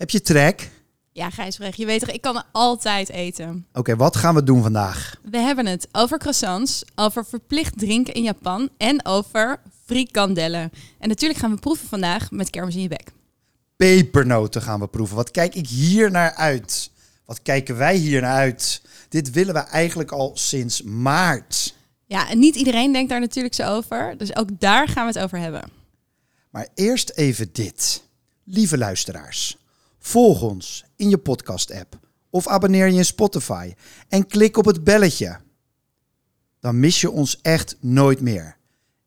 heb je trek? Ja, Gijsbrecht, je weet toch, ik kan altijd eten. Oké, wat gaan we doen vandaag? We hebben het over croissants, over verplicht drinken in Japan en over frikandellen. En natuurlijk gaan we proeven vandaag met kermis in je bek. Pepernoten gaan we proeven. Wat kijk ik hier naar uit? Wat kijken wij hier naar uit? Dit willen we eigenlijk al sinds maart. Ja, en niet iedereen denkt daar natuurlijk zo over. Dus ook daar gaan we het over hebben. Maar eerst even dit. Lieve luisteraars, volg ons in je podcast-app of abonneer je in Spotify en klik op het belletje. Dan mis je ons echt nooit meer.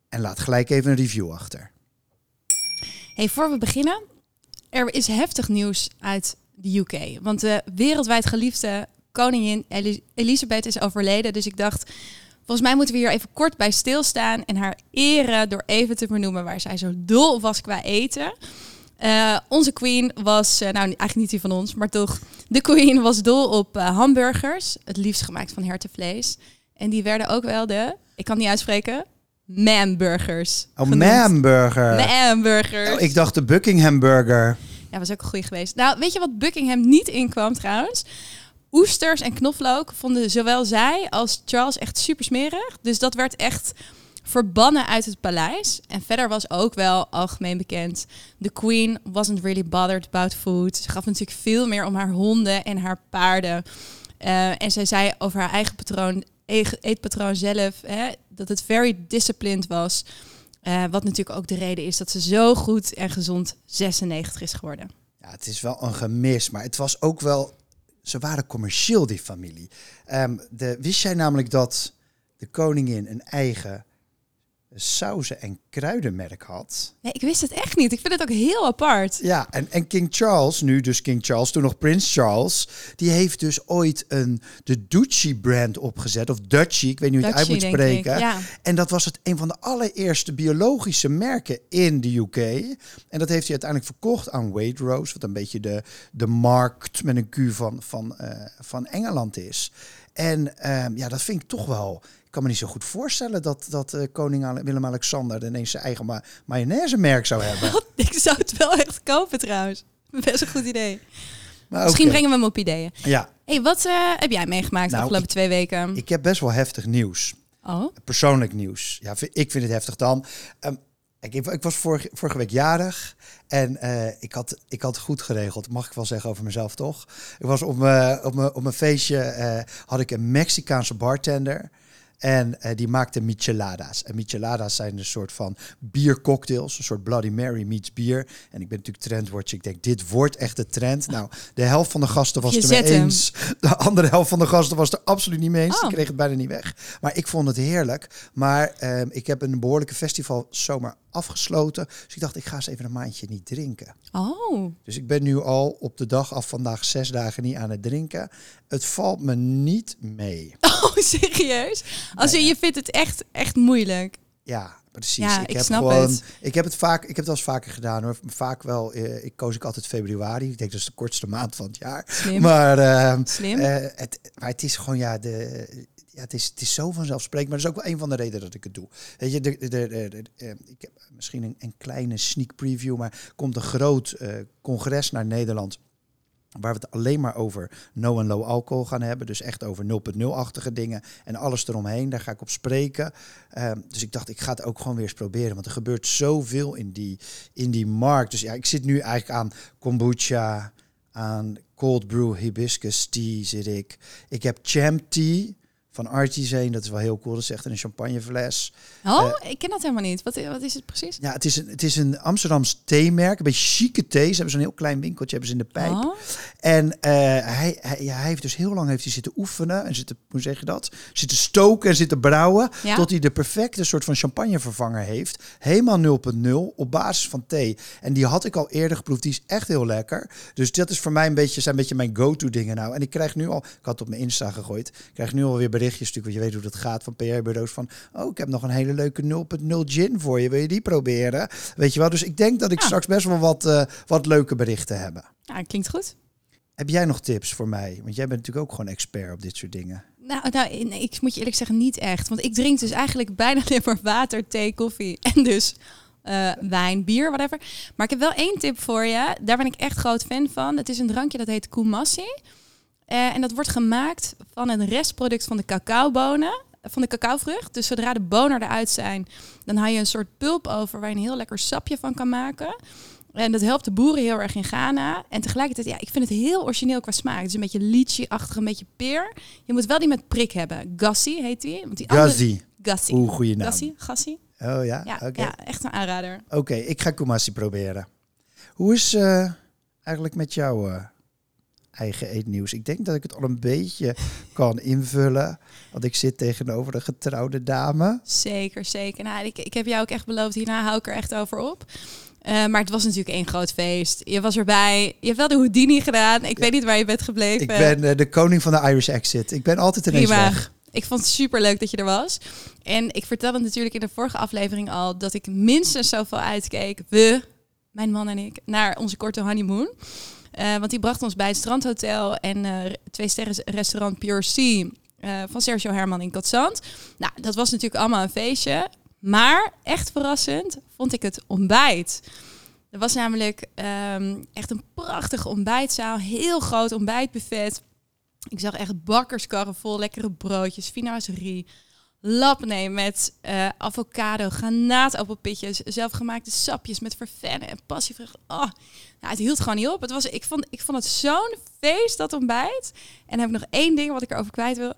En laat gelijk even een review achter. Hey, voor we beginnen, er is heftig nieuws uit de UK. Want de wereldwijd geliefde koningin Eli- Elisabeth is overleden. Dus ik dacht, volgens mij moeten we hier even kort bij stilstaan en haar eren door even te benoemen waar zij zo dol was qua eten. Eh, onze queen was, eh, nou eigenlijk niet die van ons, maar toch, de queen was dol op eh, hamburgers, het liefst gemaakt van hertenvlees. En die werden ook wel de, ik kan het niet uitspreken, mamburgers. Oh. Mamburger. Mamburgers. Oh, ik dacht de Buckingham Burger. Ja, was ook een goede geweest. Nou, weet je wat Buckingham niet inkwam trouwens? Oesters en knoflook vonden zowel zij als Charles echt super smerig. Dus dat werd echt verbannen uit het paleis. En verder was ook wel algemeen bekend. De queen wasn't really bothered about food. Ze gaf natuurlijk veel meer om haar honden en haar paarden. Eh, en zij zei over haar eigen patroon, eetpatroon zelf, hè, dat het very disciplined was. Eh, wat natuurlijk ook de reden is dat ze zo goed en gezond 96 is geworden. Ja, het is wel een gemis, maar het was ook wel... Ze waren commercieel, die familie. Ehm, de, wist jij namelijk dat de koningin een eigen sauzen- en kruidenmerk had? Nee, ik wist het echt niet. Ik vind het ook heel apart. Ja, en, en King Charles, nu dus King Charles, toen nog Prins Charles, die heeft dus ooit een, de Duchy-brand opgezet, of Dutchy, ik weet niet hoe je het uit moet spreken. Ja. En dat was het een van de allereerste biologische merken in de UK. En dat heeft hij uiteindelijk verkocht aan Waitrose, wat een beetje de, de markt met een Q van, van, eh, van Engeland is. En ehm, ja, dat vind ik toch wel. Ik kan me niet zo goed voorstellen dat, dat eh, koning Ale- Willem-Alexander ineens zijn eigen ma mayonaise-merk zou hebben. Ik zou het wel echt kopen trouwens. Best een goed idee. Maar Misschien brengen we hem op ideeën. Ja, hey, wat eh, heb jij meegemaakt de Nou, afgelopen twee weken? ik heb best wel heftig nieuws. oh, persoonlijk nieuws. Ja, ik vind het heftig dan. Ehm, ik, ik was vorige, vorige week jarig en eh, ik, had, ik had het goed geregeld. Mag ik wel zeggen over mezelf, toch? Ik was op mijn, op mijn, op mijn feestje, had ik een Mexicaanse bartender. En eh, die maakte micheladas. En micheladas zijn een soort van biercocktails. Een soort Bloody Mary meets bier. En ik ben natuurlijk trendwatcher. Ik denk, dit wordt echt de trend. Nou, de helft van de gasten was het er mee eens. De andere helft van de gasten was er absoluut niet mee eens. Oh. Die kreeg het bijna niet weg. Maar ik vond het heerlijk. Maar ehm, ik heb een behoorlijke festival zomaar afgesloten. Dus ik dacht, ik ga eens even een maandje niet drinken. oh. Dus ik ben nu al op de dag af vandaag zes dagen niet aan het drinken. Het valt me niet mee. Oh, serieus? Als je, je vindt het echt, echt moeilijk. Ja, precies. Ja, ik heb snap gewoon, het. Ik heb het vaak, ik heb het wel eens vaker gedaan hoor. Vaak wel, eh, ik koos ik altijd februari. Ik denk dat is de kortste maand van het jaar. Slim. Maar, ehm, Slim. eh, het, maar het is gewoon ja, de, ja het, is, het is zo vanzelfsprekend. Maar dat is ook wel een van de redenen dat ik het doe. Weet je, de, de, de, eh, ik heb misschien een, een kleine sneak preview, maar komt een groot eh, congres naar Nederland. Waar we het alleen maar over no en low alcohol gaan hebben. Dus echt over 0.0-achtige dingen en alles eromheen. Daar ga ik op spreken. Ehm, dus ik dacht, ik ga het ook gewoon weer eens proberen. Want er gebeurt zoveel in die, in die markt. Dus ja, ik zit nu eigenlijk aan kombucha, aan cold brew hibiscus tea zit ik. Ik heb champ tea van Artisan. Dat is wel heel cool. Dat is echt een champagnefles. Oh, ik ken dat helemaal niet. Wat, wat is het precies? Ja, het is een, het is een Amsterdams theemerk. Een beetje chique thee. Ze hebben zo'n heel klein winkeltje hebben ze in de pijp. Oh, En eh, hij, hij, ja, hij heeft dus heel lang heeft hij zitten oefenen en zitten, hoe zeg je dat? Zitten stoken en zitten brouwen. Ja. Tot hij de perfecte soort van champagnevervanger heeft. Helemaal 0.0 op basis van thee. En die had ik al eerder geproefd. Die is echt heel lekker. Dus dat is voor mij een beetje, zijn een beetje mijn go-to dingen nou. En ik krijg nu al, ik had het op mijn Insta gegooid. Ik krijg nu alweer berichtjes natuurlijk, want je weet hoe dat gaat van PR-bureaus. Van, oh, ik heb nog een hele leuke 0.0 gin voor je. Wil je die proberen? Weet je wel? Dus ik denk dat ik Ja. straks best wel wat, eh, wat leuke berichten heb. nou, klinkt goed. Heb jij nog tips voor mij? Want jij bent natuurlijk ook gewoon expert op dit soort dingen. Nou, nou nee, ik moet je eerlijk zeggen, niet echt. Want ik drink dus eigenlijk bijna alleen maar water, thee, koffie en dus eh, wijn, bier, whatever. Maar ik heb wel één tip voor je. Daar ben ik echt groot fan van. Het is een drankje dat heet Kumassi. Eh, en dat wordt gemaakt van een restproduct van de cacaobonen, van de cacaovrucht. Dus zodra de bonen eruit zijn, dan haal je een soort pulp over waar je een heel lekker sapje van kan maken. En dat helpt de boeren heel erg in Ghana. En tegelijkertijd, ja, ik vind het heel origineel qua smaak. Het is een beetje lychee-achtig, een beetje peer. Je moet wel die met prik hebben. Gassi heet die. Want die andere- Gazzi. Gassi. Oeh, goede naam. Gassi? Gassi? Oh ja? Ja, ja, echt een aanrader. Oké, ik ga Kumasi proberen. Hoe is eh, eigenlijk met jouw eh, eigen eetnieuws? Ik denk dat ik het al een beetje kan invullen. Want ik zit tegenover een getrouwde dame. Zeker, zeker. Nou, ik, ik heb jou ook echt beloofd, hierna hou ik er echt over op. Eh, maar het was natuurlijk één groot feest. Je was erbij. Je hebt wel de Houdini gedaan. Ik weet niet waar je bent gebleven. Ik ben eh, de koning van de Irish exit. Ik ben altijd ineens Prima. weg. Ik vond het super leuk dat je er was. En ik vertelde natuurlijk in de vorige aflevering al dat ik minstens zoveel uitkeek. We, mijn man en ik, naar onze korte honeymoon. Eh, want die bracht ons bij het strandhotel en eh, twee sterren restaurant Pure Sea eh, van Sergio Herman in Katzand. Nou, dat was natuurlijk allemaal een feestje. Maar echt verrassend vond ik het ontbijt. Er was namelijk ehm, echt een prachtige ontbijtzaal. Heel groot ontbijtbuffet. Ik zag echt bakkerskarren vol lekkere broodjes, finaserie, labnee met eh, avocado, granaatappelpitjes, zelfgemaakte sapjes met vervennen en passievrucht. Oh, nou, het hield gewoon niet op. Het was, ik, vond, ik vond het zo'n feest, dat ontbijt. En dan heb ik nog één ding wat ik erover kwijt wil.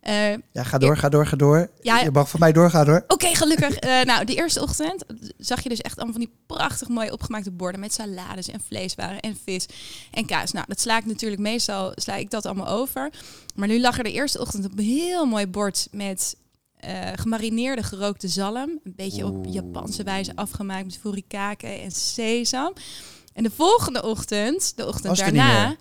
Eh, Ja, ga door, ga door, ga door. Ja, je mag van mij doorgaan hoor. Oké, gelukkig. Eh, nou, die eerste ochtend zag je dus echt allemaal van die prachtig mooi opgemaakte borden met salades en vleeswaren en vis en kaas. Nou, dat sla ik natuurlijk meestal, sla ik dat allemaal over. Maar nu lag er de eerste ochtend op een heel mooi bord met eh, gemarineerde gerookte zalm. Een beetje op. Japanse wijze afgemaakt met furikake en sesam. En de volgende ochtend, de ochtend Was daarna,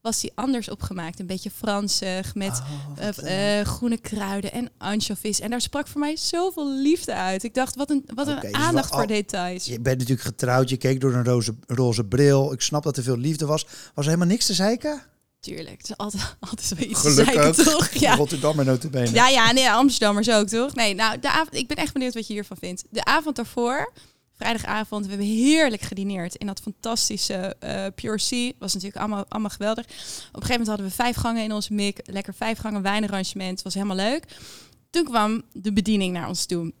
was die anders opgemaakt. Een beetje Fransig, met Oh, eh, eh, groene kruiden en anchovies. En daar sprak voor mij zoveel liefde uit. Ik dacht, wat een, wat een dus aandacht wel voor al- details. Je bent natuurlijk getrouwd, je keek door een roze, roze bril. Ik snap dat er veel liefde was. Was er helemaal niks te zeiken? Tuurlijk, het is altijd, altijd wel iets Gelukkig. te zeiken, toch? Ja. Rotterdammer notabene. Ja, ja, nee, Amsterdammers ook, toch? Nee, nou, de avond, ik ben echt benieuwd wat je hiervan vindt. De avond daarvoor, vrijdagavond, we hebben heerlijk gedineerd in dat fantastische eh, Pure Sea. Was natuurlijk allemaal, allemaal geweldig. Op een gegeven moment hadden we vijf gangen in onze mik. Lekker vijf gangen wijnarrangement. Was helemaal leuk. Toen kwam de bediening naar ons toe.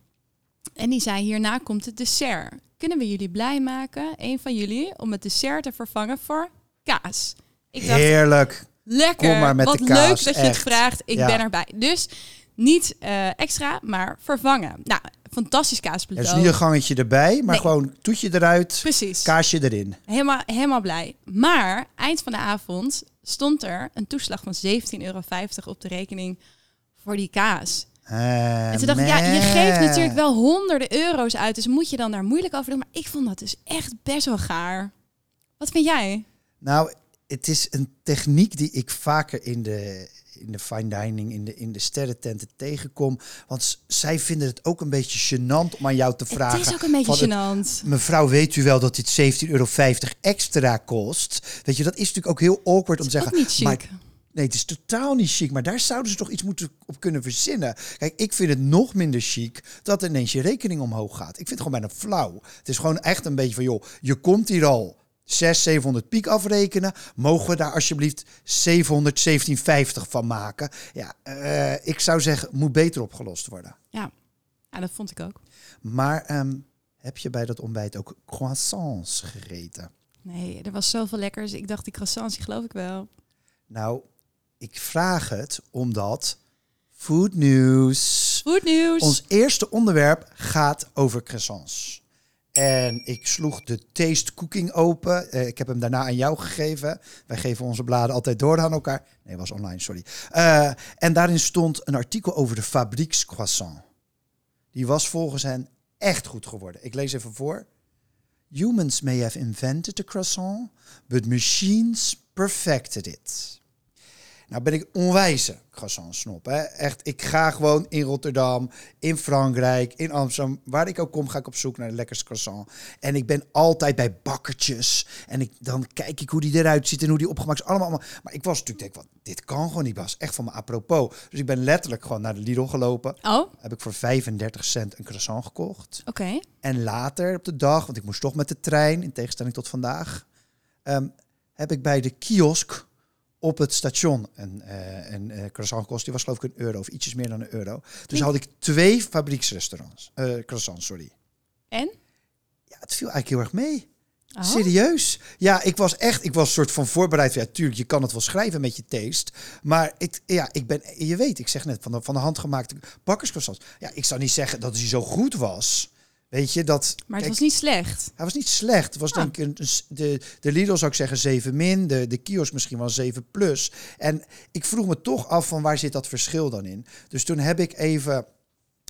En die zei, hierna komt het dessert. Kunnen we jullie blij maken, een van jullie, om het dessert te vervangen voor kaas? Ik dacht, Heerlijk. Lekker. Kom maar met Wat de kaas, leuk dat je het vraagt. Ik Ja. ben erbij. Dus niet eh, extra, maar vervangen. Nou, fantastisch Er kaasplateau. is niet een gangetje erbij, maar Nee. gewoon toetje eruit, Precies. kaasje erin. Helemaal, helemaal blij. Maar eind van de avond stond er een toeslag van 17,50 euro op de rekening voor die kaas. En toen dacht ik, ja, je geeft natuurlijk wel honderden euro's uit. Dus moet je dan daar moeilijk over doen. Maar ik vond dat dus echt best wel gaar. Wat vind jij? Nou, het is een techniek die ik vaker in de, in de fine dining, in de, in de sterrententen tegenkom. Want zij vinden het ook een beetje gênant om aan jou te vragen. het is ook een beetje het- gênant. Mevrouw, weet u wel dat dit 17,50 euro extra kost? Weet je, dat is natuurlijk ook heel awkward om te zeggen. niet chic. Maar Nee, het is totaal niet chic. Maar daar zouden ze toch iets moeten op kunnen verzinnen. Kijk, ik vind het nog minder chic dat ineens je rekening omhoog gaat. Ik vind het gewoon bijna flauw. Het is gewoon echt een beetje van, joh, je komt hier al 600, 700 piek afrekenen. Mogen we daar alsjeblieft 700, 1750 van maken? Ja, eh, ik zou zeggen, moet beter opgelost worden. Ja. ja, dat vond ik ook. Maar ehm, heb je bij dat ontbijt ook croissants gegeten? Nee, er was zoveel lekkers. Ik dacht, die croissants, die geloof ik wel. Nou, ik vraag het omdat Food news. Goed nieuws. Ons eerste onderwerp gaat over croissants. En ik sloeg de Taste Cooking open. Eh, ik heb hem daarna aan jou gegeven. Wij geven onze bladen altijd door aan elkaar. Nee, was online, sorry. Eh, en daarin stond een artikel over de fabriekscroissant. Die was volgens hen echt goed geworden. Ik lees even voor. Humans may have invented the croissant, but machines perfected it. Nou ben ik onwijze croissant-snop. Hè? Echt, ik ga gewoon in Rotterdam, in Frankrijk, in Amsterdam. Waar ik ook kom, ga ik op zoek naar de lekkerste croissant. En ik ben altijd bij bakkertjes. En ik, dan kijk ik hoe die eruit ziet en hoe die opgemaakt is. Allemaal, allemaal. Maar ik was natuurlijk, denk, wat, dit kan gewoon niet, Bas. Echt van me apropos. Dus ik ben letterlijk gewoon naar de Lidl gelopen. Oh, Heb ik voor 35 cent een croissant gekocht. oké. En later op de dag, want ik moest toch met de trein, in tegenstelling tot vandaag, ehm, heb ik bij de kiosk op het station een, eh, een eh, croissant gekost. Die was geloof ik een euro of ietsjes meer dan een euro. Dus had ik twee fabrieksrestaurants, eh croissants, sorry. En? Ja, het viel eigenlijk heel erg mee. Oh. Serieus? Ja, ik was echt, ik was soort van voorbereid. Ja, tuurlijk, je kan het wel schrijven met je taste. Maar ik, ja, ik ben, je weet, ik zeg net, van de, van de handgemaakte bakkerscroissants. Ja, ik zou niet zeggen dat hij zo goed was. Weet je, dat... Maar het kijk, was niet slecht. hij was niet slecht. Het was Ah. denk ik een, de, de Lidl zou ik zeggen 7 min, de, de kiosk misschien wel 7 plus. En ik vroeg me toch af van waar zit dat verschil dan in? Dus toen heb ik even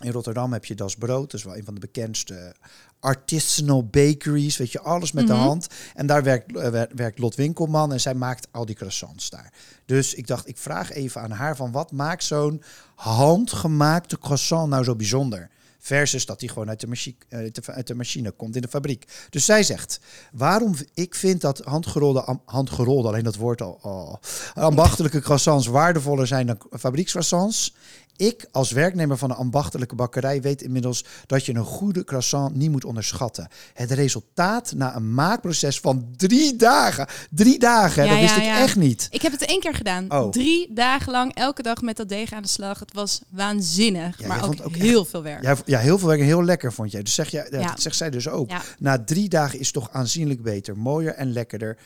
in Rotterdam heb je Das Brood, dat is wel een van de bekendste artisanal bakeries, weet je, alles met de Mhm. hand. En daar werkt, eh, wer- werkt Lot Winkelman en zij maakt al die croissants daar. Dus ik dacht, ik vraag even aan haar van wat maakt zo'n handgemaakte croissant nou zo bijzonder? Versus dat die gewoon uit de, machine, de, uit de machine komt in de fabriek. Dus zij zegt, waarom ik vind dat handgerolde, handgerolde alleen dat woord al, ambachtelijke croissants waardevoller zijn dan fabriekscroissants. Ik als werknemer van een ambachtelijke bakkerij weet inmiddels dat je een goede croissant niet moet onderschatten. Het resultaat na een maakproces van drie dagen. Drie dagen, Ja, dat wist ja, ik echt niet. Ik heb het één keer gedaan. Oh. Drie dagen lang, elke dag met dat deeg aan de slag. Het was waanzinnig, maar ook, ook heel veel werk. Ja, heel veel werk en heel lekker vond jij. Dus zeg jij, dat zegt zij dus ook. Na drie dagen is het toch aanzienlijk beter, mooier en lekkerder.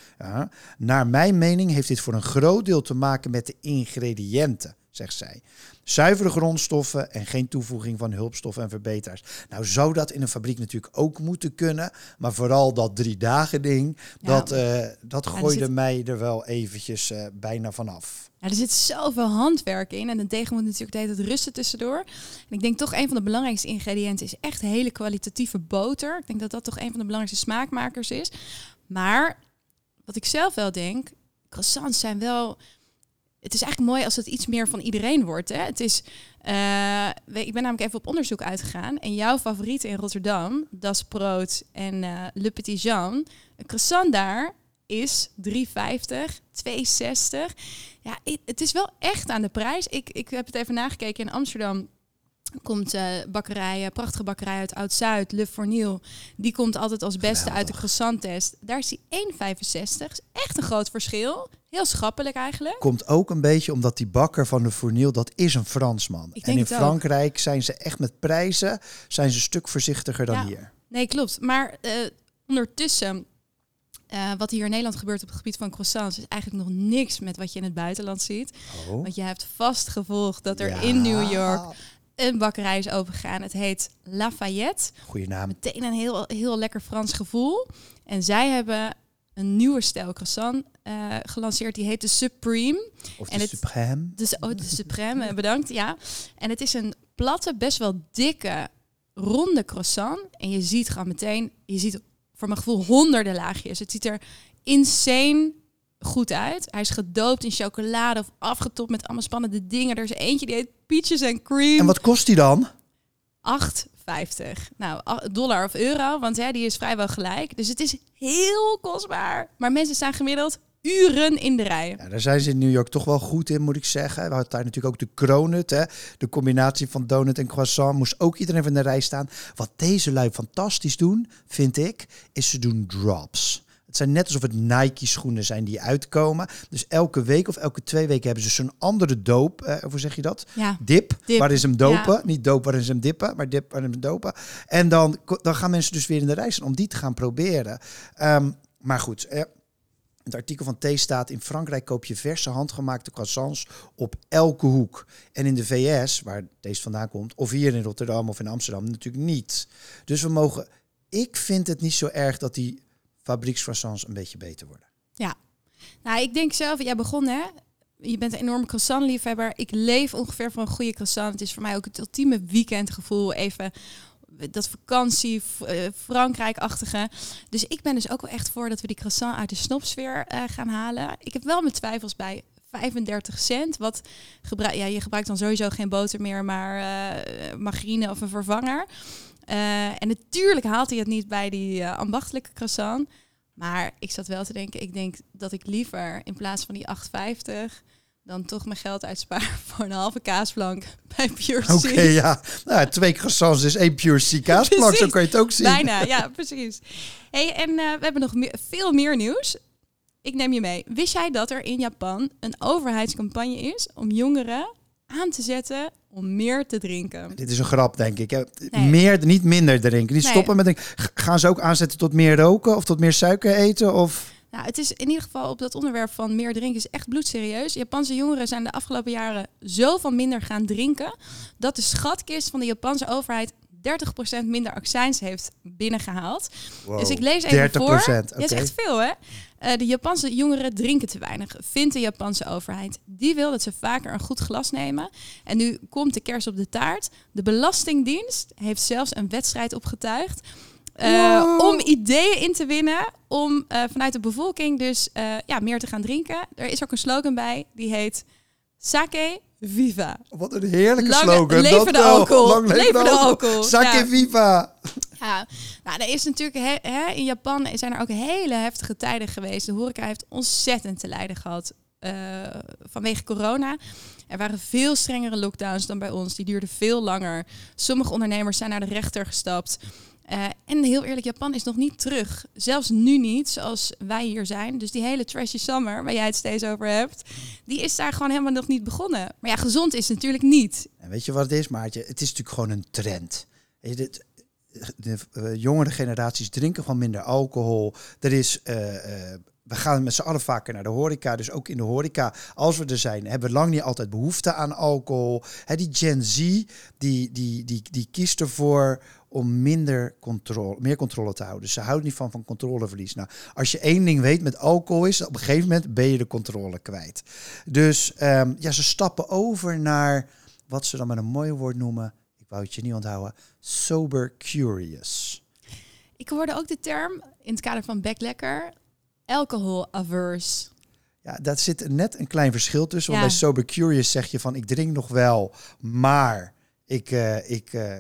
Naar mijn mening heeft dit voor een groot deel te maken met de ingrediënten, zegt zij. Zuivere grondstoffen en geen toevoeging van hulpstoffen en verbeteraars. Nou zou dat in een fabriek natuurlijk ook moeten kunnen. Maar vooral dat drie dagen ding, Ja. dat, eh, dat gooide zit- mij er wel eventjes eh, bijna vanaf. Ja, er zit zoveel handwerk in. En een deeg moet natuurlijk de hele tijd rusten tussendoor. En ik denk toch een van de belangrijkste ingrediënten is echt hele kwalitatieve boter. Ik denk dat dat toch een van de belangrijkste smaakmakers is. Maar wat ik zelf wel denk, croissants zijn wel... Het is eigenlijk mooi als het iets meer van iedereen wordt. Hè? Het is, eh, ik ben namelijk even op onderzoek uitgegaan. En jouw favorieten in Rotterdam, Das Brood en eh, Le Petit Jean. Een croissant daar is 3,50, 2,60. Ja, het is wel echt aan de prijs. Ik, ik heb het even nagekeken. In Amsterdam komt eh bakkerij, eh, prachtige bakkerij uit Oud-Zuid, Le Forniel. Die komt altijd als beste uit de croissant-test. Daar is die 1,65. Is echt een groot verschil. Heel schappelijk eigenlijk. Komt ook een beetje omdat die bakker van de Fourniel, dat is een Fransman. En in ook. Frankrijk zijn ze echt met prijzen, zijn ze een stuk voorzichtiger dan Ja. hier. Nee, klopt. Maar eh, ondertussen, wat hier in Nederland gebeurt op het gebied van croissants, is eigenlijk nog niks met wat je in het buitenland ziet. Oh. Want je hebt vast gevolgd dat er Ja. in New York een bakkerij is opengegaan. Het heet Lafayette. Goeie naam. Meteen een heel, heel lekker Frans gevoel. En zij hebben een nieuwe stijl croissant eh, gelanceerd. Die heet de Supreme. Of En de het- Supreme. Dus, oh, de Supreme, eh, bedankt. Ja. En het is een platte, best wel dikke, ronde croissant. En je ziet gewoon meteen, je ziet voor mijn gevoel honderden laagjes. Het ziet er insane goed uit. Hij is gedoopt in chocolade of afgetopt met allemaal spannende dingen. Er is eentje die heet peaches and cream. En wat kost die dan? 8,50. Nou, dollar of euro, want hè, die is vrijwel gelijk. Dus het is heel kostbaar. Maar mensen staan gemiddeld uren in de rij. Ja, daar zijn ze in New York toch wel goed in, moet ik zeggen. We hadden daar natuurlijk ook de cronut, hè. De combinatie van donut en croissant moest ook iedereen van de rij staan. Wat deze lui fantastisch doen, vind ik, is ze doen drops. Het zijn net alsof het Nike schoenen zijn die uitkomen. Dus elke week of elke twee weken hebben ze zo'n andere doop. Eh, hoe zeg je dat? Ja, Dip, Dip, waar is hem dopen. ja. Niet doop, waar is hem dippen, maar dip, waar is hem dopen. En dan, dan gaan mensen dus weer in de rij staan om die te gaan proberen. Ehm, maar goed, eh, het artikel van T staat: in Frankrijk koop je verse handgemaakte croissants op elke hoek. En in de VS, waar deze vandaan komt, of hier in Rotterdam of in Amsterdam, natuurlijk niet. Dus we mogen. Ik vind het niet zo erg dat die fabriekscroissants een beetje beter worden. Ja. Nou, ik denk zelf, jij begon hè. Je bent een enorme croissant-liefhebber. Ik leef ongeveer van een goede croissant. Het is voor mij ook het ultieme weekendgevoel. Even dat vakantie, uh, Frankrijk-achtige. Dus ik ben dus ook wel echt voor dat we die croissant uit de snopsfeer uh, gaan halen. Ik heb wel mijn twijfels bij 35 cent. Wat gebruik, ja, je gebruikt dan sowieso geen boter meer, maar uh, margarine of een vervanger. En natuurlijk haalt hij het niet bij die ambachtelijke croissant. Maar ik zat wel te denken, ik denk dat ik liever in plaats van die 8,50 dan toch mijn geld uitspaar voor een halve kaasflank bij Pure. Oké, ja. Nou, twee croissants is één Pure C kaasplank, zo kan je het ook zien. Bijna, ja, precies. Hey, en uh, we hebben nog meer, veel meer nieuws. Ik neem je mee. Wist jij dat er in Japan een overheidscampagne is om jongeren aan te zetten om meer te drinken. Dit is een grap, denk ik. Nee. Meer, niet minder drinken. Niet stoppen met drinken. Gaan ze ook aanzetten tot meer roken of tot meer suiker eten? Of... Nou, het is in ieder geval op dat onderwerp van meer drinken is echt bloedserieus. Japanse jongeren zijn de afgelopen jaren zo van minder gaan drinken dat de schatkist van de Japanse overheid 30% minder accijns heeft binnengehaald. Dus ik lees even 30%, voor. Okay. Dat is echt veel, hè? Uh, de Japanse jongeren drinken te weinig, vindt de Japanse overheid. Die wil dat ze vaker een goed glas nemen. En nu komt de kers op de taart. De Belastingdienst heeft zelfs een wedstrijd opgetuigd. Uh, om ideeën in te winnen om uh, vanuit de bevolking dus ja, meer te gaan drinken. Er is ook een slogan bij, die heet Sake Viva. Wat een heerlijke slogan. Leven de alcohol. Lang leven, leven de alcohol. Sake ja. Viva. Ja, nou, er is natuurlijk in Japan zijn er ook hele heftige tijden geweest. De horeca heeft ontzettend te lijden gehad uh, vanwege corona. Er waren veel strengere lockdowns dan bij ons. Die duurden veel langer. Sommige ondernemers zijn naar de rechter gestapt. Uh, en heel eerlijk, Japan is nog niet terug. Zelfs nu niet, zoals wij hier zijn. Dus die hele trashy summer, waar jij het steeds over hebt, die is daar gewoon helemaal nog niet begonnen. Maar ja, gezond is natuurlijk niet. En weet je wat het is, Maartje? Het is natuurlijk gewoon een trend. De, de, uh, jongere generaties drinken gewoon minder alcohol. Er is... Uh, we gaan met z'n allen vaker naar de horeca. Dus ook in de horeca, als we er zijn, hebben we lang niet altijd behoefte aan alcohol. He, die Gen Z, die, die, die, die kiest ervoor om minder controle, meer controle te houden. Dus ze houdt niet van, van controleverlies. Nou, als je één ding weet met alcohol is, op een gegeven moment ben je de controle kwijt. Dus um, ja, ze stappen over naar wat ze dan met een mooi woord noemen, ik wou het je niet onthouden, sober curious. Ik hoorde ook de term in het kader van backlekker, alcohol averse. Ja, dat zit net een klein verschil tussen. Want bij sober curious zeg je van ik drink nog wel, maar ik, uh, ik uh,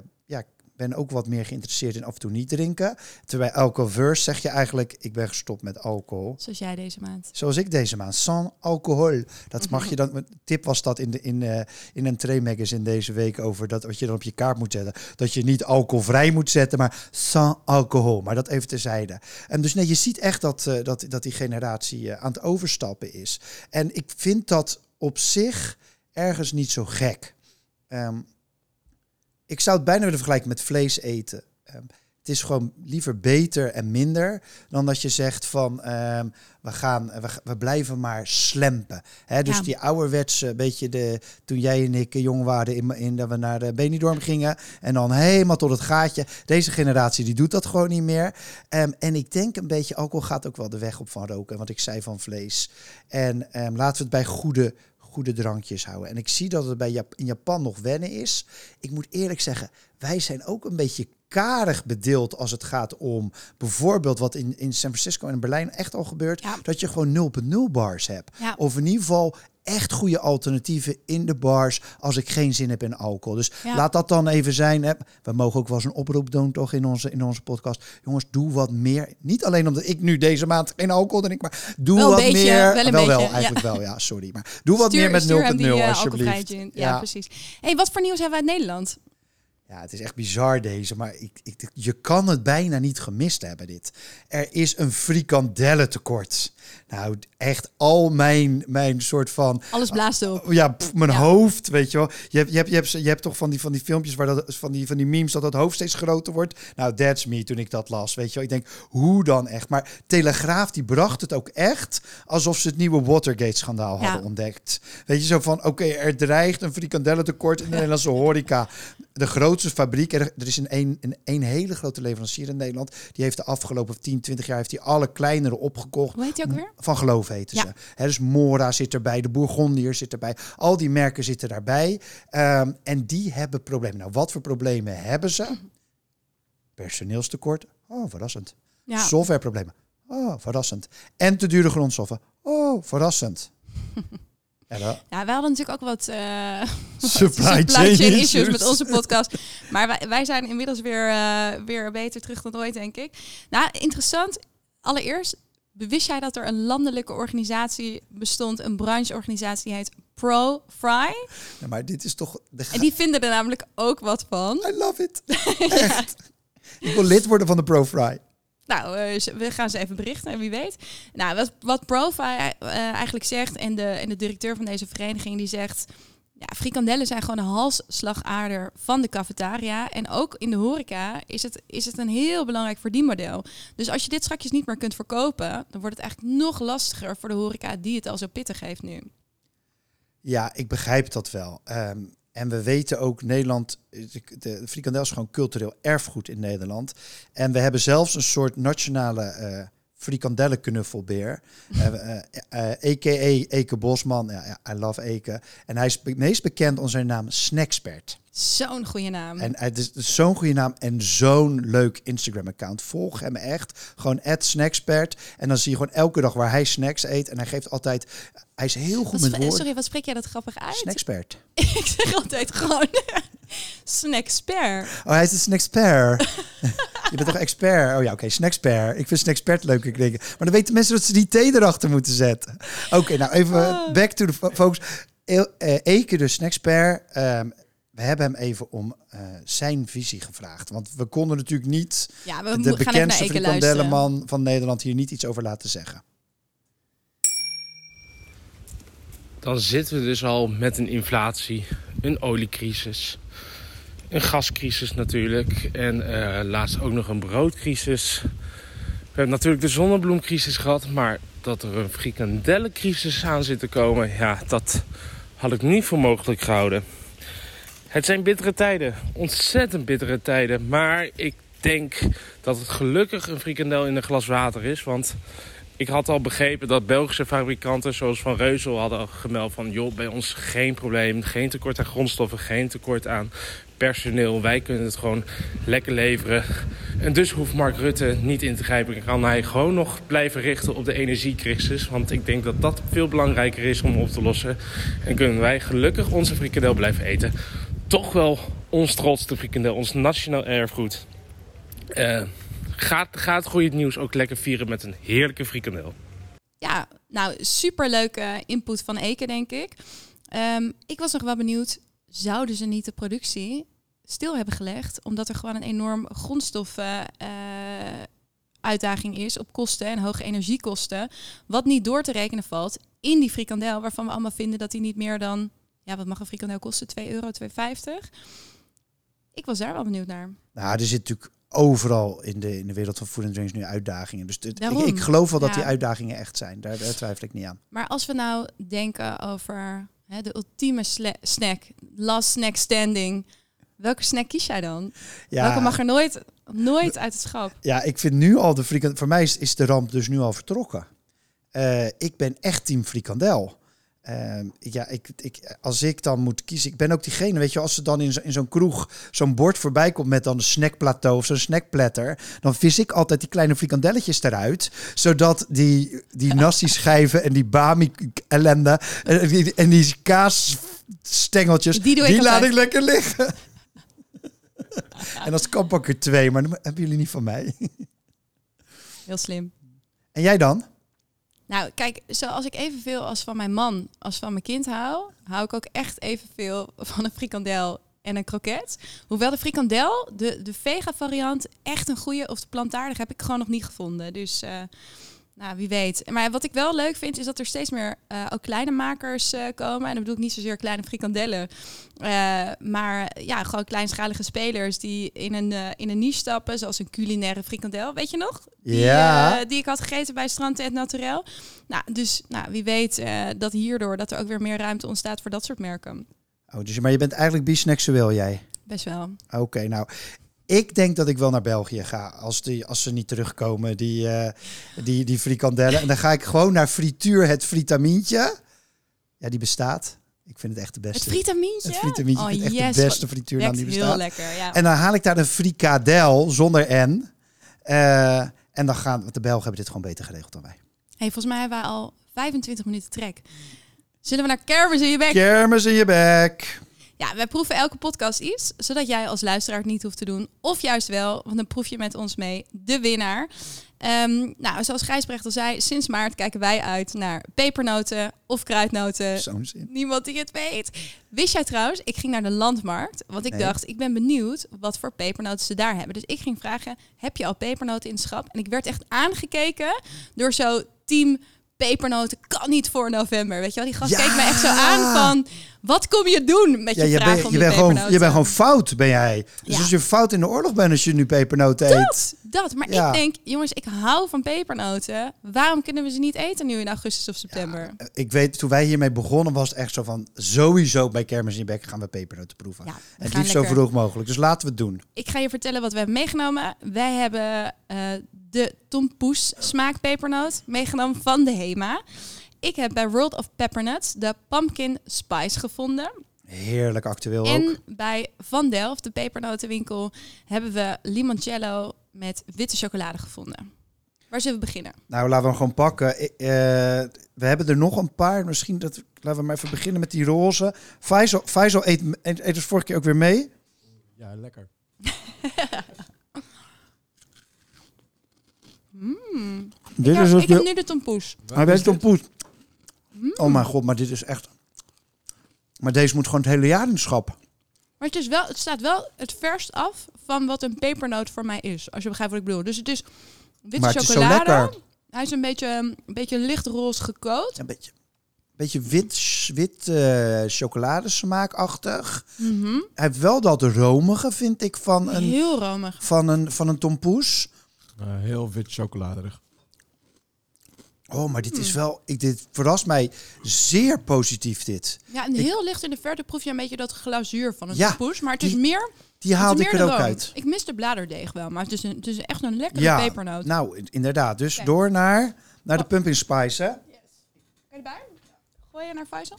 ben ook wat meer geïnteresseerd in af en toe niet drinken. Terwijl alcoholverse zeg je eigenlijk, ik ben gestopt met alcohol. Zoals jij deze maand. Zoals ik deze maand. Sans alcohol. Dat mag je dan. Tip was dat in, de, in, uh, in een train magazine deze week over dat wat je dan op je kaart moet zetten. Dat je niet alcoholvrij moet zetten, maar sans alcohol. Maar dat even terzijde. En dus nee, je ziet echt dat, uh, dat, dat die generatie uh, aan het overstappen is. En ik vind dat op zich ergens niet zo gek. Um, ik zou het bijna willen vergelijken met vlees eten. Um, het is gewoon liever beter en minder dan dat je zegt van um, we gaan, we, we, blijven maar slempen. Hè, dus ja. die ouderwetse, beetje de toen jij en ik jong waren in, in dat we naar de Benidorm gingen en dan helemaal tot het gaatje. Deze generatie die doet dat gewoon niet meer. Um, en ik denk een beetje alcohol gaat ook wel de weg op van roken, wat ik zei van vlees. En um, laten we het bij goede goede drankjes houden. En ik zie dat het bij in Japan nog wennen is. Ik moet eerlijk zeggen, wij zijn ook een beetje karig bedeeld als het gaat om bijvoorbeeld wat in, in San Francisco en in Berlijn echt al gebeurt. Ja. Dat je gewoon 0.0 bars hebt. Ja. Of in ieder geval echt goede alternatieven in de bars als ik geen zin heb in alcohol. Dus ja. laat dat dan even zijn. Hè. We mogen ook wel eens een oproep doen toch in onze, in onze podcast. Jongens, doe wat meer. Niet alleen omdat ik nu deze maand geen alcohol drink, maar doe wel wat beetje, meer. Wel, wel, wel, beetje, eigenlijk ja. wel, ja, sorry. Maar doe wat stuur, meer met 0.0 uh, alsjeblieft. Ja, ja, precies. hey, wat voor nieuws hebben we uit Nederland? Ja, het is echt bizar deze, maar ik, ik, je kan het bijna niet gemist hebben dit. Er is een frikandellentekort. Nou, echt al mijn, mijn soort van... Alles blaast op. Ja, pff, mijn Ja. hoofd, weet je wel. Je hebt, je hebt, je hebt, je hebt toch van die, van die filmpjes waar dat, van die, van die memes dat dat hoofd steeds groter wordt. Nou, that's me toen ik dat las, weet je wel. Ik denk, hoe dan echt? Maar Telegraaf, die bracht het ook echt alsof ze het nieuwe Watergate-schandaal Ja. hadden ontdekt. Weet je, zo van, oké, er dreigt een frikandellentekort in de Nederlandse horeca. De grootste fabriek, er, er is een, een, een, hele grote leverancier in Nederland. Die heeft de afgelopen 10, 20 jaar heeft die alle kleinere opgekocht. Hoe heet die ook weer? Van geloof heten Ja. ze. Hè, dus Mora zit erbij, de Bourgondier zit erbij. Al die merken zitten daarbij. Ehm, en die hebben problemen. Nou, wat voor problemen hebben ze? Personeelstekort. Oh, verrassend. Ja. Softwareproblemen. Oh, verrassend. En te dure grondstoffen. Oh, verrassend. ja, hadden natuurlijk ook wat eh, supply, chain issues met onze podcast. Maar wij, wij zijn inmiddels weer, eh, weer beter terug dan ooit, denk ik. Nou, interessant. Allereerst, wist jij dat er een landelijke organisatie bestond, een brancheorganisatie die heet Pro-Fry? Ja, maar dit is toch... De En die vinden er namelijk ook wat van. I love it. Echt. Ik wil lid worden van de ProFry. Nou, eh, we gaan ze even berichten en wie weet. Nou, wat, wat Profi eh, eigenlijk zegt en de, en de directeur van deze vereniging die zegt... Ja, frikandellen zijn gewoon een halsslagader van de cafetaria. En ook in de horeca is het, is het een heel belangrijk verdienmodel. Dus als je dit straks niet meer kunt verkopen... dan wordt het eigenlijk nog lastiger voor de horeca die het al zo pittig heeft nu. Ja, ik begrijp dat wel. Ehm, en we weten ook, Nederland, de, de frikandel is gewoon cultureel erfgoed in Nederland. En we hebben zelfs een soort nationale eh frikandellenknuffelbeer. uh, uh, a.k.a. Eke Bosman. I love Eke. En hij is meest bekend onder zijn naam Snackspert. Zo'n goede naam. En het is zo'n goede naam en zo'n leuk Instagram-account. Volg hem echt. Gewoon @snackspert. En dan zie je gewoon elke dag waar hij snacks eet. En hij geeft altijd... Hij is heel goed Wat met woorden. sorry, wat spreek jij dat grappig uit? Snackspert. Ik zeg altijd gewoon snacksper. Oh, hij is een snackspert. je bent toch expert? Oh ja, oké, snackspert. Ik vind snackspert leuker klinken. Maar dan weten mensen dat ze die T erachter moeten zetten. Oké, nou even Oh. back to the fo- focus. Eke, de snackspert. ehm, we hebben hem even om eh, zijn visie gevraagd. Want we konden natuurlijk niet Ja, we de bekendste frikandellenman van Nederland hier niet iets over laten zeggen. dan zitten we dus al met een inflatie, een oliecrisis, een gascrisis natuurlijk en eh, laatst ook nog een broodcrisis. We hebben natuurlijk de zonnebloemcrisis gehad, maar dat er een frikandellencrisis aan zit te komen, ja, dat had ik niet voor mogelijk gehouden. Het zijn bittere tijden, ontzettend bittere tijden, maar ik denk dat het gelukkig een frikandel in een glas water is, want ik had al begrepen dat Belgische fabrikanten zoals Van Reuzel hadden gemeld van... joh, bij ons geen probleem, geen tekort aan grondstoffen, geen tekort aan personeel. Wij kunnen het gewoon lekker leveren. En dus hoeft Mark Rutte niet in te grijpen. Kan hij gewoon nog blijven richten op de energiecrisis. Want ik denk dat dat veel belangrijker is om op te lossen. En kunnen wij gelukkig onze frikandel blijven eten. Toch wel ons trots, de frikandel, ons nationaal erfgoed. Eh gaat, gaat goede nieuws ook lekker vieren met een heerlijke frikandel. Ja, nou, superleuke input van Eke, denk ik. Ehm, ik was nog wel benieuwd, zouden ze niet de productie stil hebben gelegd? Omdat er gewoon een enorm grondstoffen uitdaging is op kosten en hoge energiekosten. Wat niet door te rekenen valt in die frikandel, waarvan we allemaal vinden dat die niet meer dan... Ja, wat mag een frikandel kosten? 2 euro, 2,50? Ik was daar wel benieuwd naar. Nou, er zit natuurlijk overal in de, in de wereld van food and drinks nu uitdagingen. Dus het- ik, ik geloof wel dat Ja. die uitdagingen echt zijn. Daar, daar twijfel ik niet aan. Maar als we nou denken over hè, de ultieme snack, last snack standing, welke snack kies jij dan? Ja, Welke mag er nooit, nooit uit het schap? ja, ik vind nu al de frikandel... Voor mij is, is de ramp dus nu al vertrokken. Eh, ik ben echt team frikandel. Ehm, ja, ik, ik, als ik dan moet kiezen, ik ben ook diegene, weet je, als er dan in, zo, in zo'n kroeg zo'n bord voorbij komt met dan een snackplateau of zo'n snackplatter, dan vis ik altijd die kleine frikandelletjes eruit, zodat die, die nasi schijven en die bami ellende en die, en die kaasstengeltjes, Die ik laat ik lekker liggen. en als kan pak ik er twee, maar dan hebben jullie niet van mij. Heel slim. En jij dan? Nou, kijk, zoals ik evenveel als van mijn man als van mijn kind hou, hou ik ook echt evenveel van een frikandel en een kroket. Hoewel de frikandel, de, de vega variant, echt een goede of de plantaardig heb ik gewoon nog niet gevonden. Dus eh, nou, wie weet. Maar wat ik wel leuk vind, is dat er steeds meer eh, ook kleine makers eh, komen. En dan bedoel ik niet zozeer kleine frikandellen. eh, maar ja, gewoon kleinschalige spelers die in een, in een niche stappen. Zoals een culinaire frikandel, weet je nog? Die, Ja. die ik had gegeten bij Strandtent Naturel. Nou, dus nou, wie weet dat hierdoor dat er ook weer meer ruimte ontstaat voor dat soort merken. Oh, dus, maar je bent eigenlijk biseksueel, jij? Best wel. Oké, nou. Ik denk dat ik wel naar België ga als, die, als ze niet terugkomen, die, eh, die, die frikandellen. En dan ga ik gewoon naar Frituur het Fritamintje. Ja, die bestaat. Ik vind het echt de beste. Het fritamintje? Het fritamintje. Oh, ik vind het echt yes. de beste frituur die heel bestaat. lekker, ja. En dan haal ik daar een frikadel zonder N. Eh, en dan gaan, want de Belgen hebben dit gewoon beter geregeld dan wij. Hey, volgens mij hebben we al 25 minuten trek. Zullen we naar kermis in je bek? Kermis in je bek. Ja, wij proeven elke podcast iets, zodat jij als luisteraar het niet hoeft te doen. Of juist wel, want dan proef je met ons mee de winnaar. Ehm, nou, zoals Gijsbrecht al zei, sinds maart kijken wij uit naar pepernoten of kruidnoten. Zo'n zin. Niemand die het weet. Wist jij trouwens, ik ging naar de landmarkt, want ik Nee. dacht, ik ben benieuwd wat voor pepernoten ze daar hebben. Dus ik ging vragen, heb je al pepernoten in het schap? En ik werd echt aangekeken door zo team pepernoten kan niet voor november. Weet je wel, die gast Ja! keek me echt zo aan van, wat kom je doen met je, Ja, je, vraag bent om je, bent gewoon, je bent gewoon fout, ben jij. Dus Ja. als je fout in de oorlog bent als je nu pepernoten eet. Dat. Maar ik denk, jongens, ik hou van pepernoten. Waarom kunnen we ze niet eten nu in augustus of september? Ik weet, toen wij hiermee begonnen was het echt zo van... sowieso bij Kermis in je bek gaan we pepernoten proeven. En het liefst zo vroeg mogelijk. Dus laten we het doen. Ik ga je vertellen wat we hebben meegenomen. Wij hebben eh, de tompoes smaakpepernoot meegenomen van de Hema. Ik heb bij World of Peppernuts de pumpkin spice gevonden. Heerlijk actueel ook. En bij Van Delft, de pepernotenwinkel, hebben we limoncello met witte chocolade gevonden. Waar zullen we beginnen? Nou, laten we hem gewoon pakken. Eh, we hebben er nog een paar. Misschien dat... Laten we maar even beginnen met die roze. Faisal, Faisal eet, eet, eet dus vorige keer ook weer mee. Ja, lekker. Dit Ja, is dus ik heb de... nu de tompoes. Hij weet het poes. Oh mijn god, maar dit is echt... Maar deze moet gewoon het hele jaar in schap. Maar het, is wel, het staat wel het verst af van wat een pepernoot voor mij is. Als je begrijpt wat ik bedoel. Dus het is witte Maar het is zo chocolade. lekker. Hij is een beetje, een beetje lichtroze gekoot. Een beetje, beetje wit, wit eh, chocoladesmaakachtig. Mhm. Hij heeft wel dat romige, vind ik, van een, Heel romig. van een, van een tompoes. Eh, heel wit chocoladerig. Oh, maar dit Hmm. is wel... Ik, dit verrast mij zeer positief, dit. Ja, en heel licht in de verte proef je een beetje dat glazuur van een Ja. Maar het die is meer, Die haalde ik er ook room. uit. Ik mis de bladerdeeg wel, maar het is, een, het is echt een lekkere Ja, pepernoot. nou, inderdaad. Dus door naar, naar de Oh. pumpkin spice, hè? Kan je erbij? Gooi je naar Faisal?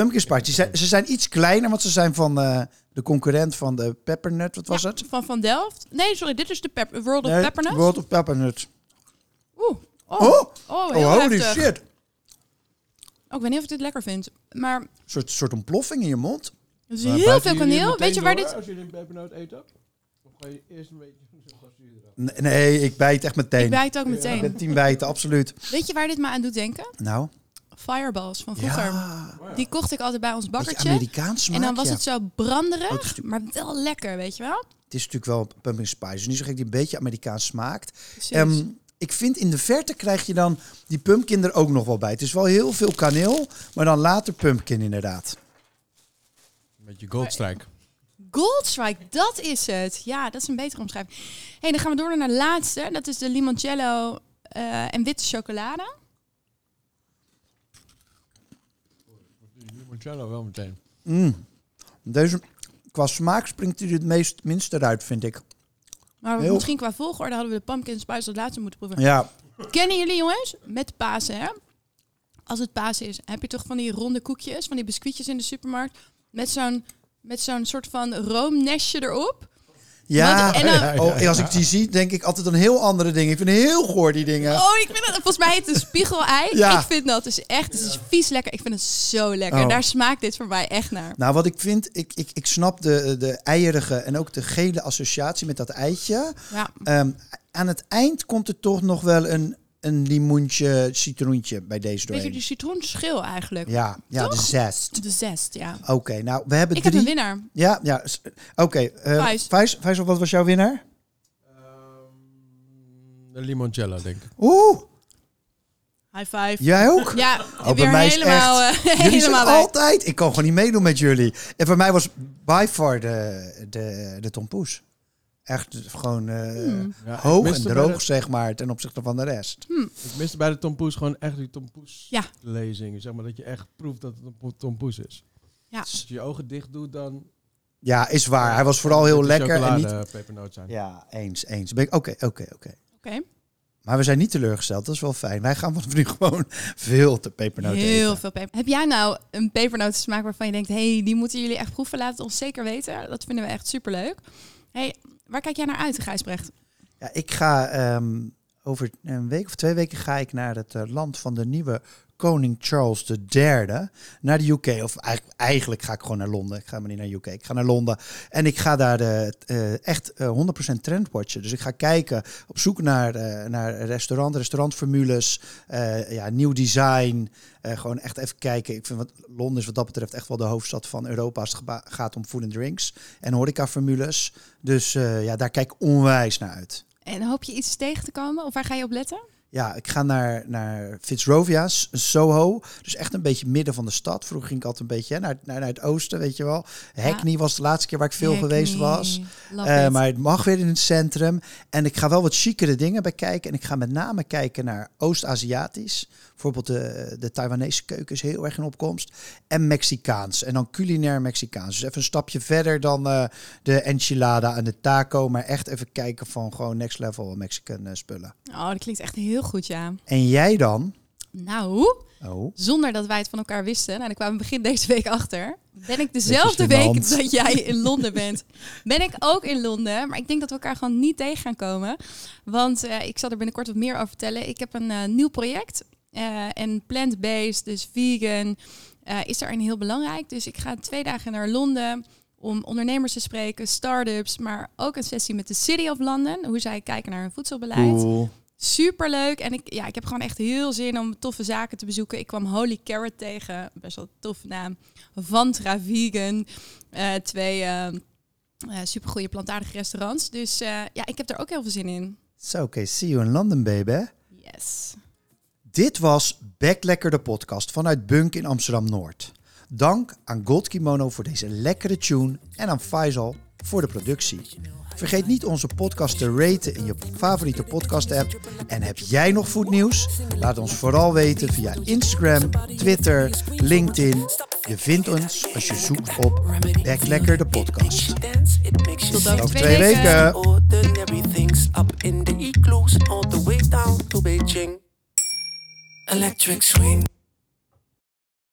Pumpkin spice. Die zijn, ze zijn iets kleiner, want ze zijn van eh, de concurrent van de peppernut. Wat was Ja, het? Van Van Delft. Nee, sorry, dit is de pep World of Nee, Peppernuts. World of Peppernuts. Oeh. Oh, Oh, oh, oh, holy heftig. shit. Oh, ik weet niet of ik dit lekker vind. Maar Een soort, soort ontploffing in je mond. er is heel veel kaneel. Weet je waar dit... Als je een pepernoot eet ook? Of ga je eerst een beetje? Nee, nee, ik bijt echt meteen. Ik bijt ook Ik meteen. ben team bijten, absoluut. Weet je waar dit me aan doet denken? Nou, Fireballs van vroeger. ja. Die kocht ik altijd bij ons bakkertje. Amerikaans smaak, En dan was ja. het zo Oh, het branderig, is maar wel lekker, weet je wel? Het is natuurlijk wel pumpkin spice. Dus niet zo gek die een beetje Amerikaans smaakt. Ehm, ik vind in de verte krijg je dan die pumpkin er ook nog wel bij. Het is wel heel veel kaneel, maar dan later pumpkin inderdaad. Een beetje goldstrike. Goldstrike, dat is het. Ja, dat is een betere omschrijving. hey, dan gaan we door naar de laatste. Dat is de limoncello eh, en witte chocolade. Limoncello wel meteen. Mm. Deze, qua smaak springt hij er het meest, minst eruit, vind ik. Maar Heel- misschien qua volgorde hadden we de pumpkin spice als laatste moeten proeven. Ja, Kennen jullie jongens? Met Pasen, hè? Als het Pasen is, heb je toch van die ronde koekjes, van die biscuitjes in de supermarkt. Met zo'n, met zo'n soort van roomnestje erop. Ja. En dan- Oh, als ik die zie, denk ik altijd aan heel andere dingen. Ik vind heel goor, die dingen. Oh, ik vind het, volgens mij heet het een spiegelei. Ja. Ik vind dat dus echt, het is vies lekker. Ik vind het zo lekker. Oh. Daar smaakt dit voor mij echt naar. Nou, wat ik vind, ik, ik, ik snap de, de eierige en ook de gele associatie met dat eitje. Ja. Ehm, aan het eind komt er toch nog wel een, een limoentje, citroentje bij deze doorheen. die citroenschil eigenlijk. Ja, ja de zest. De zest, ja. Oké, nou, we hebben Ik heb een winnaar. Ja, ja. Oké, eh Vijs. Vijs, Vijs, wat was jouw winnaar? De limoncello, denk ik. Oeh, High five. jij ook? Ja, bij weer mij is helemaal, eh, Jullie zijn helemaal bij. altijd... Ik kan gewoon niet meedoen met jullie. En voor mij was by far de, de, de tompoes. Echt gewoon eh, Hmm. Ja, hoog en miste bij droog, de- zeg maar, ten opzichte van de rest. Ik miste bij de tompoes gewoon echt die tompoes Ja. lezing. Zeg maar dat je echt proeft dat het een po- tompoes is. Ja. Als je je ogen dicht doet, dan... Ja, is waar. Hij was vooral heel lekker en niet... chocolade pepernoot zijn. Ja, eens, eens. Oké, oké, oké. Oké, Maar we zijn niet teleurgesteld, dat is wel fijn. Wij gaan vanaf nu gewoon veel te pepernoten heel eten. veel peper. Heb jij nou een pepernotensmaak waarvan je denkt... hey, die moeten jullie echt proeven? Laat het ons zeker weten. Dat vinden we echt superleuk. hey, waar kijk jij naar uit, Gijsbrecht? Ja, ik ga ehm, over een week of twee weken ga ik naar het eh, land van de nieuwe koning Charles III. Naar de UK. Of eigenlijk, ga ik gewoon naar Londen. Ik ga maar niet naar UK. Ik ga naar Londen. En ik ga daar de, eh, echt eh, 100% trendwatchen. Dus ik ga kijken, op zoek naar, eh, naar restaurant, restaurantformules, eh, ja, nieuw design. Eh, gewoon echt even kijken. Ik vind wat, Londen is wat dat betreft echt wel de hoofdstad van Europa als het gaat om food and drinks en horecaformules. Dus eh, ja, daar kijk ik onwijs naar uit. En hoop je iets tegen te komen? Of waar ga je op letten? Ja, ik ga naar, naar Fitzrovia's, Soho. Dus echt een beetje midden van de stad. Vroeger ging ik altijd een beetje hè, naar, naar, naar het oosten, weet je wel. Hackney was de laatste keer waar ik veel Hackney. geweest was. Eh, maar het mag weer in het centrum. En ik ga wel wat chicere dingen bij kijken. En ik ga met name kijken naar Oost-Aziatisch. Bijvoorbeeld de, de Taiwanese keuken is heel erg in opkomst. En Mexicaans. En dan culinair Mexicaans. Dus even een stapje verder dan eh, de enchilada en de taco. Maar echt even kijken van gewoon next level Mexican eh, spullen. Oh, dat klinkt echt heel goed, ja. En jij dan? Nou, Oh. zonder dat wij het van elkaar wisten, en daar kwamen we begin deze week achter, ben ik dezelfde week dat jij in Londen bent, ben ik ook in Londen. Maar ik denk dat we elkaar gewoon niet tegen gaan komen. Want eh, ik zal er binnenkort wat meer over vertellen. Ik heb een nieuw project. Eh, en plant-based, dus vegan, eh, is daarin heel belangrijk. Dus ik ga twee dagen naar Londen om ondernemers te spreken, start-ups, maar ook een sessie met de City of London, hoe zij kijken naar hun voedselbeleid. Cool. Super leuk. En ik, ja, ik heb gewoon echt heel zin om toffe zaken te bezoeken. Ik kwam Holy Carrot tegen. Best wel een toffe naam. Vantra Vegan. Eh, twee uh, super goede plantaardige restaurants. Dus ja, ik heb er ook heel veel zin in. So, oké, see you in London, baby. Yes. Dit was Back Lekker de podcast vanuit Bunk in Amsterdam-Noord. Dank aan Gold Kimono voor deze lekkere tune en aan Faisal voor de productie. Vergeet niet onze podcast te raten in je favoriete podcast app. En heb jij nog voetnieuws? Laat ons vooral weten via Instagram, Twitter, LinkedIn. Je vindt ons als je zoekt op Back Lekker de podcast. Tot over twee weken. Electric swing.